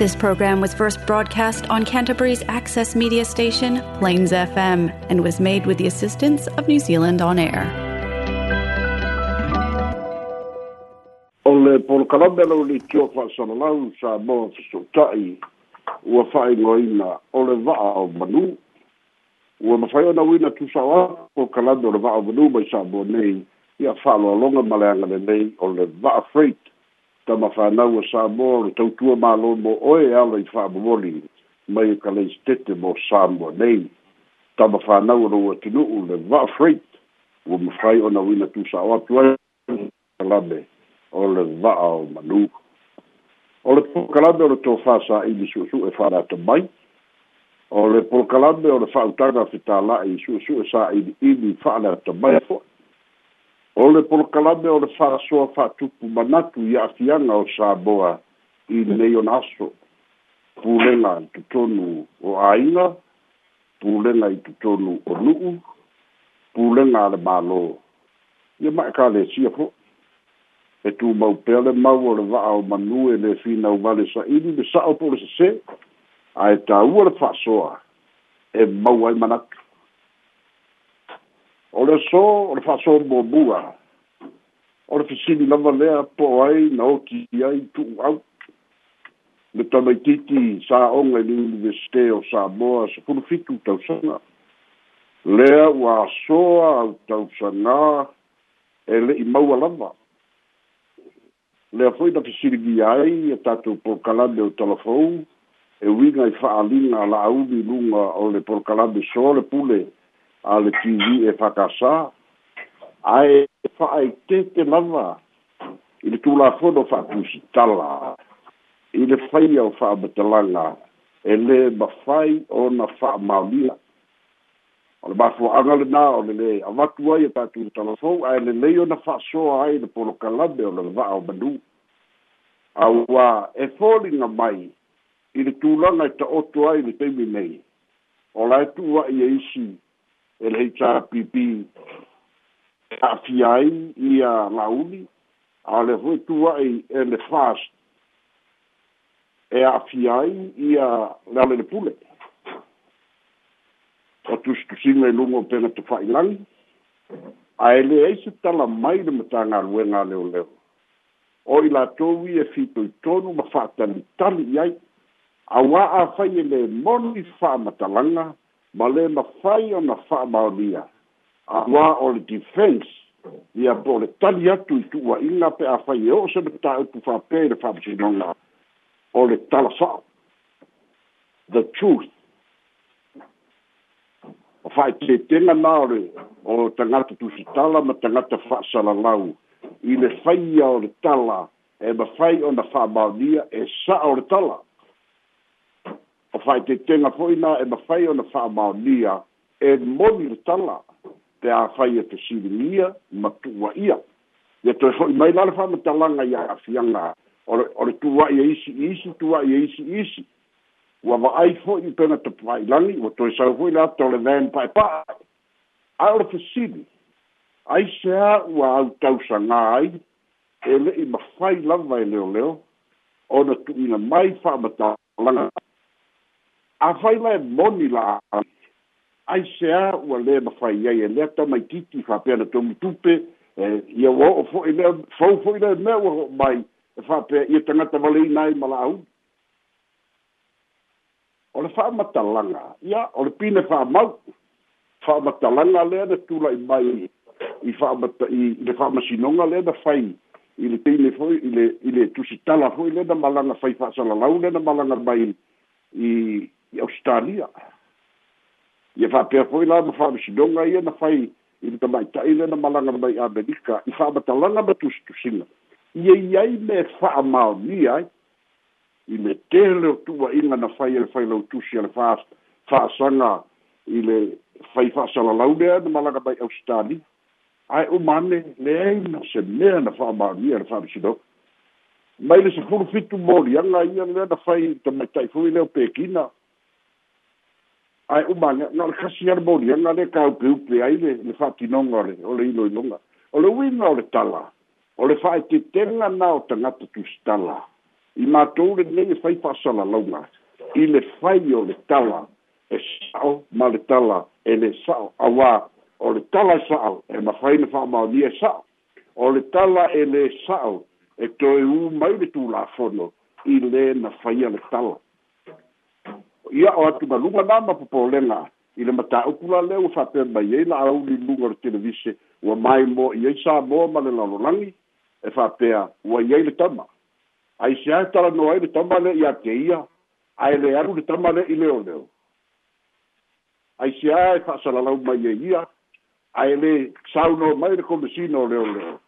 This program was first broadcast on Canterbury's access media station, Plains FM, and was made with the assistance of New Zealand On Air. O le polokalame lau le tio whaasalau sa moa fisotai ua whaingoina o le vaa o manu. Ua mawhai o nauina tusawa o kalame o le vaa o manu mai sa moa nei ia whaaloalonga maleanga le nei o le vaa freight tama tamafanau asamo le tautua mālo mo oe ala i fa'amomoli mai o ka leisitete mo samoa nei Tama tamafanau alou atunu'u le freight va'afreit ua mafai ona uina tusa'o atu ai kalame o le va'a o manū o le polokalame o le tō i tofā sa'ili su'esu'e fa'alata mai o le polokalame o le i sa i fetala'i su'esu'e sa'ili'ili fa'alata mai fo'i o le polokalame o le fa'asoa fa'atupu manatu i a'afiaga o saboa i nei ona aso pulega i totonu o āiga pulega i totonu o nu'u pulega a le mālō ia ma ekalesia ho'i e tumau pea le mau o le va'a o manue le finauvale sa'ili le sa'o po o le sesē ae tāua le fa'asoa e mau ai manatu o le so o le faso bobua o le fisini lava lea po ai na o ki ai tu au le tamai titi sa onga i l'universite o sa boa se puru fitu tau sanga lea ua soa au tau sanga e le i maua lava lea foi na fisini gi ai e tatu por kalande o talafou e winga i faalinga la aubi lunga o le por kalande so le pule a le TV e whakasā. Ae whae te te lava i le tūlā whono whakusi tala. I le whai au wha amatalanga e le ma whai o na wha maulia. O le mafu anga le nā o le le avatu ai e tātū le tala fau ae le leo na wha soa ai le polo kalambe o le le wha o manu. A ua e fōringa mai i le tūlanga i ta oto ai le teimi nei. O lai tūwa i e isi ele hei tā pipi a fiai i a launi, a le hoi tuai e le fast e afi fiai i a lale le pule. O tu stu singa i e lungo pena tu fai langi, a ele eise la mai de mata na luenga leo leo. O i la tou i e fito i tonu ma fata ni tali iai, a wā a fai e le moni fā matalanga, langa, ma le mafai ona fa'amaonia auā o le defense ia po le tali atu i tu'uaʻiga pe a fai e o'o se me ta'utu fa'apea i le fa'amasinoga o le talafa'a the truth o fa'aetetega na o le o tagata tusitala ma tagata fa'asalalau i le faia o le tala e mafai ona fa'amaonia e sa'a o le tala faitetega ho'i na e mafai ona fa'amaonia e moni le tala pe a fai e tesililia ma tu'ua'ia ia toe ho'i mai la le fa'amatalaga ia afiaga o le tu'ua'i e isi isi tu'ua'i e isi isi ua va'ai ho'i pena topafa'ilagi ua toe sau ho'i le ata o le van pa'epa'a ae o le fesili ai se a ua au tausagā ai e le'i mafai lava e leoleo ona tu'uina mai fa'amatalaga a fai la moni la ai se a ua le ma fai ai e lea ta mai titi fa pe na tomu tupe e ia wo o fo i le fo fo i le me wa mai e fa pe ia tanga ta vale nai ma la au o le fa ma langa ia o le pine fa ma fa ma ta langa le na tula i mai i fa ma i le fa ma le na fai i le tei le foi i le i le tala foi le na malanga fai fa sala lau le na malanga mai i i Australia. Ia wha pia poi la ma wha misidonga ia na whai i ta mai taile na malanga mai Amerika i wha ma talanga ma tusi tusinga. Ia ia i me wha mao ni ai i me te leo tua inga na whai ele whai lau tusi ele wha sanga i le whai wha sala launea na malanga mai Australia. Ai o mane le na se mea na wha mao ni ele wha misidonga. Mai le se furu fitu mori anga ia le na whai i ta mai taifu i leo pekina. Ia ai uma no le casier bolia na le cau piu pe ai le le fatti non ore o le ilo ilonga o le win no le tala o le fai ti tenga na o tanga tu tu stala i ma tu le nei fai e pa sala longa i le fai o le tala e sao ma le tala e le sao awa o le tala e sao e ma fai fa fai mao nie sao o le tala e le sao e to e u mai le tu la fono i le na fai le tala ia o atu maluga na ma popolega i le mataupu la lea ua faapea mai ai la'aulinuga o le televise ua mai mo i ai sa moa ma le lalolagi e faapea ua i ai le tama ai se ae talanoa ai le tama le iā ke ia ae le alu le tama le i leoleo ai se ae fa'asalalau mai ai ia ae lē sauno mai le komesina o leoleo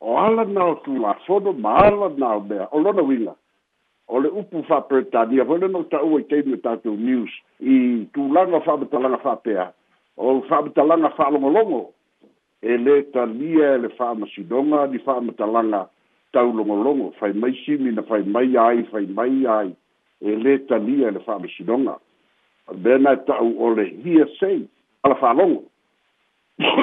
o ala na o tulafono ma ala na o mea o lona uiga o le upu fa'apretania foi lena ta'ua i e taimi o e tatou news i tulaga o fa'amatalaga fa'apea o fa'amatalaga fa'alogologo e lē talia e le fa'amasinoga ni fa'amatalaga taulogologo fai mai simi na fai mai ai fai mai ai e lē talia e le fa'amasinoga mena e ta'u o le hia sei ala fa'alogo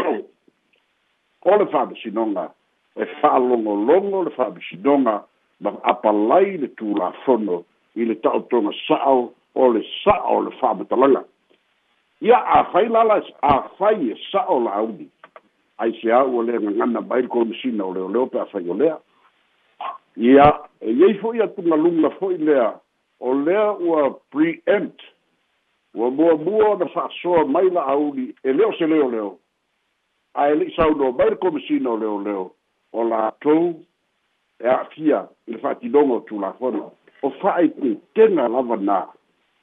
e o le fa'amasinoga e fa'alogologo le fa'amasinoga ma apalai le tulafono i le taʻotoga saʻo o le saʻo e o le faamatalaga ia afai lala afai e saʻo laauli ai se a ua le gagana mai le kolomasina o leoleo pe afai o lea ia e iai fo'i atugaluga fo'i lea o lea ua preempt ua muamua ona fa'asoa mai laauli e leo se leoleo ae le'i saunoa mai le komasina o leoleo o latou ya e le e a'afia tu le fa'atinoga o tulafono o fa'aitetena lava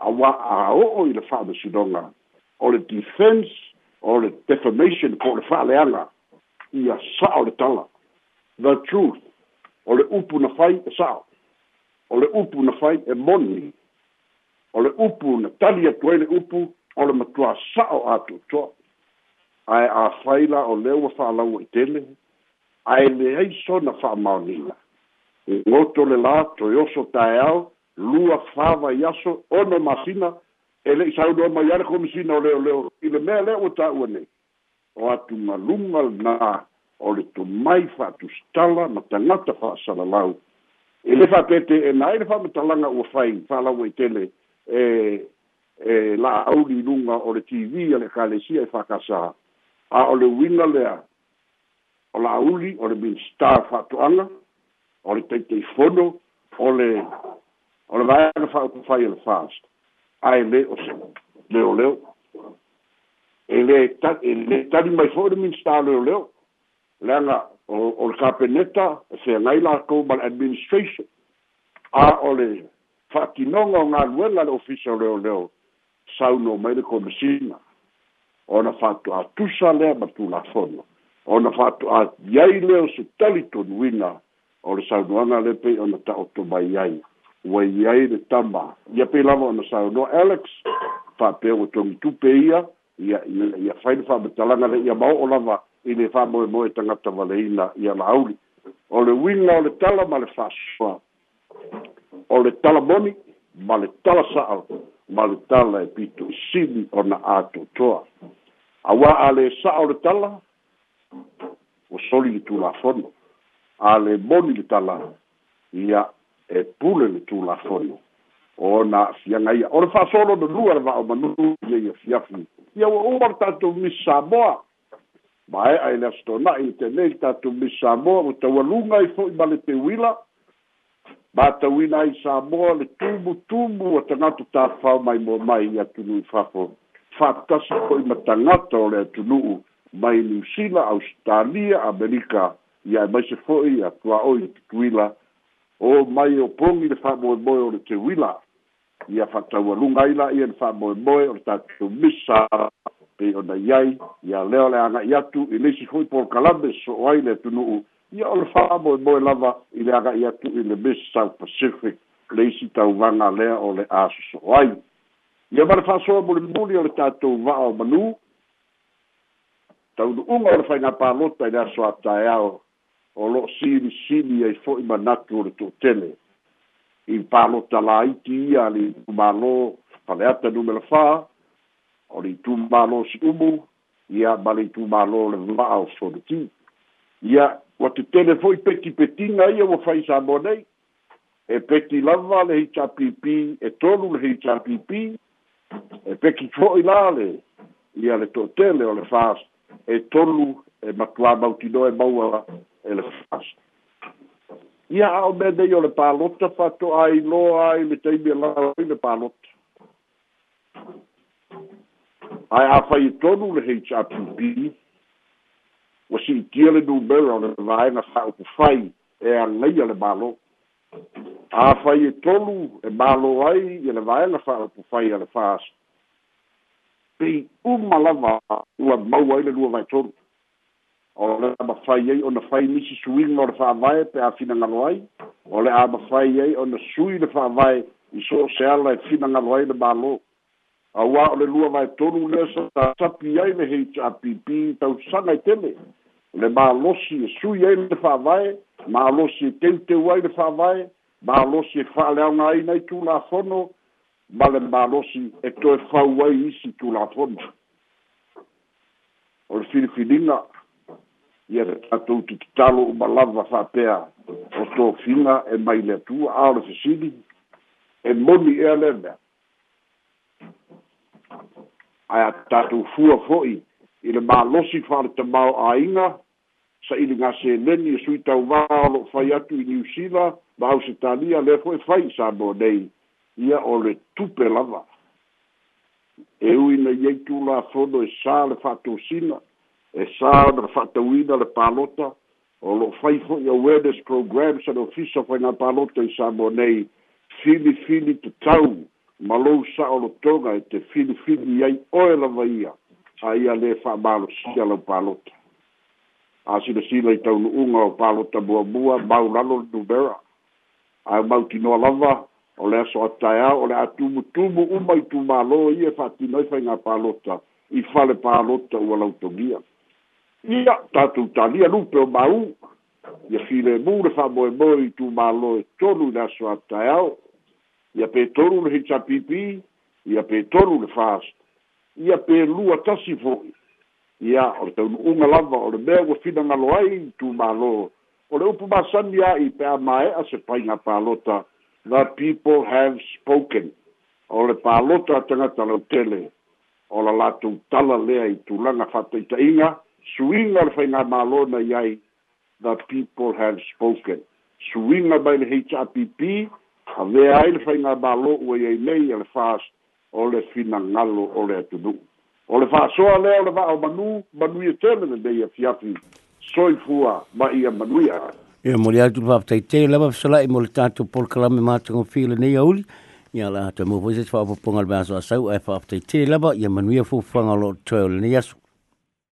awa a o o le si fa'amasinoga o le defense o le defamation ko le fa'aleaga ia sa'o le tala the truth o le upu na fai e sa'o o le upu na fai e moni o le upu na tali atu ai le upu o le matuā sa'o atoatoa ae afai la o le lea ua fa'alaua i tele ae leai sona fa'amaoniga ngoto le la to yo e so taeo lua fava yaso ono masina ele sa do ma yar ko misina ole ole i le mele o ta one o atu malunga na o le to mai fa tu stala ma ta nata fa sala lau ele fa pete e mai fa ma talanga o fai fa la we tele e e la au di lunga o le tv ale kalesia e fa kasa a o le winga lea o la uli o le min star fa tu anga o le teitei fono o le o le vaeana faaupufai e le fast ae lē o se leoleo e lē e lē tali mai fo'i le minista leoleo leaga o le kapeneta e feagai lakou ma le administration a o le fa'atinoga o galuega le ofisa o leoleo sauno mai le komisina ona fa'atu'atusa lea ma tulafono ona fa'atu'aiai lea o se tali tonuina o le saunoaga le pei ona taoto mai ai ua i ai le tama ia pei lava ona saunoa alex faapea ua togitupe ia ia ia fai le faamatalaga le ia maoo lava i le faamoemoe tagata valeina ia lauli o le uiga o le tala ma le faasoa o le tala moni ma le tala sa'a ma le tala e pito isili ona atotoa auā a le sa'a o le tala ua soli i tulafono a le moni le tala ia e pule le tulafoni ona afiaga ia o le fa'asolo na lua le va'o manunu ia ia fiafi ia ua uma le tatou misi samoa ma e'a i le asotona'i le tenei le tatou misi samoa ua taualuga ai fo'i ma le teuila ma tauina ai samoa le tumutumu a tagata tafao mai mo mai i atunu'u fafo fa'atasi fo'i ma tagata o le atunu'u mai niusila australia amerika ia e maise fo'i a tuaoi i tutuila o mai o pogi le fa'amoemoe o le teuila ia fa'ataualuga ai la'ia le fa'amoemoe o le tatou misa pei ona i ai ia lea o le aga'i atu i leisi fo'i polkalame so'o ai le atunu'u ia o le fa'amoemoe lava i le aga'i atu i le miss south pacific leisi tauvaga lea o le asoso'o ai ia ma le fa'asoa mulimuli o le tatou va'a o manū taunu'uga o le faigā palota i le asoataeao o lo sili sili ai fo ima natu le tu tele i palo ta la iti ia li malo pale ata nu mele fa o li tu malo si umu ia ma li tu malo le vla au so de ti ia wa tu tele fo i peti peti nga ia wa fai sa bonei e peti lava le hi cha pipi e tolu le hi cha pipi e peti fo i la le ia le tu tele o le fa e tolu e matua mautino e maua ele faz e a alma de ele palota fato ai lo ai me tem bem lá ai e me palota ai a fai todo o HIPB o se tira do belo ele vai na sala o fai é a lei ele balo a fai todo e balo ai ele vai na sala o fai ele faz pei uma lava uma mau ele não vai todo o le amafai ai ona fai misi suiga o le fa'avae pe afinagalo ai a le amafai ai ona sui le fa'avae i so oseala e finagalo ai le malō auā o le lua vaetolu lea sa sapi ai le hrpp tausaga i tele le mālosi e sui ai le fa'avae mālosi e teuteu ai le fa'avae mālosi e fa'aleaoga ai nai tulafono ma le mālosi e toe fau ai isi tulafono o le filifiliga ia atou tititalo uma lava fa'apea o tofiga e mai le atua a o le fesili e moni ea le mea ae a tatou fua fo'i i le malosi fa'ale tamao āiga sa'iligaseneni e suitauvā o lo'o fai atu i niusila ma ausitalia lea fo'i fai sa mo nei ia o le tupe lava e ui na la tulafono do e sa le fa'atosina e sa na fatawina le palota o lo fai fo ya wellness program sa no fisa fo na palota i sa bonei fini fini te tau ma lo sa o lo toga e te fini fini ai o e la vaia a ia le fa malo si a lo palota a si le sila i tau unga o palota bua bua mau lalo le nubera a mau tino lava o le aso ataya o le atumu tumu umai tumalo i e fatino i fai nga palota i fale palota ua lautogia ia tatou talia lupe o mau ia filemu le fa'amoemoe i tumālo e tolu i le aso ataeao ia pe tolu le hitapipi ia pe tolu le fast ia pe lua tasi fo'i ia o le taunu'uga lava o le mea ua finagalo ai i tumālo o le upu masani a'i pe amae'a se paiga palota the people have spoken o le palota tagata lautele o la latou tala lea i tulaga fa'ataita'iga suinga le whainga mālona iai the people have spoken suinga mai le HRPP a vea ai le whainga mālo ua iai nei le whās o le whina ngalo o le atunu o le whās oa lea o le vaa o manu manu i tēne le nei a fiafi soi fua ma i a manu i a e a mori atu pa aftai te lewa fsala i mori tātu pol kalame mātango fila nei auli ia la atu mō pwese fa'a poponga le vaa soa sau e fa aftai te lewa i a manu i a fufanga lo tēle nei asu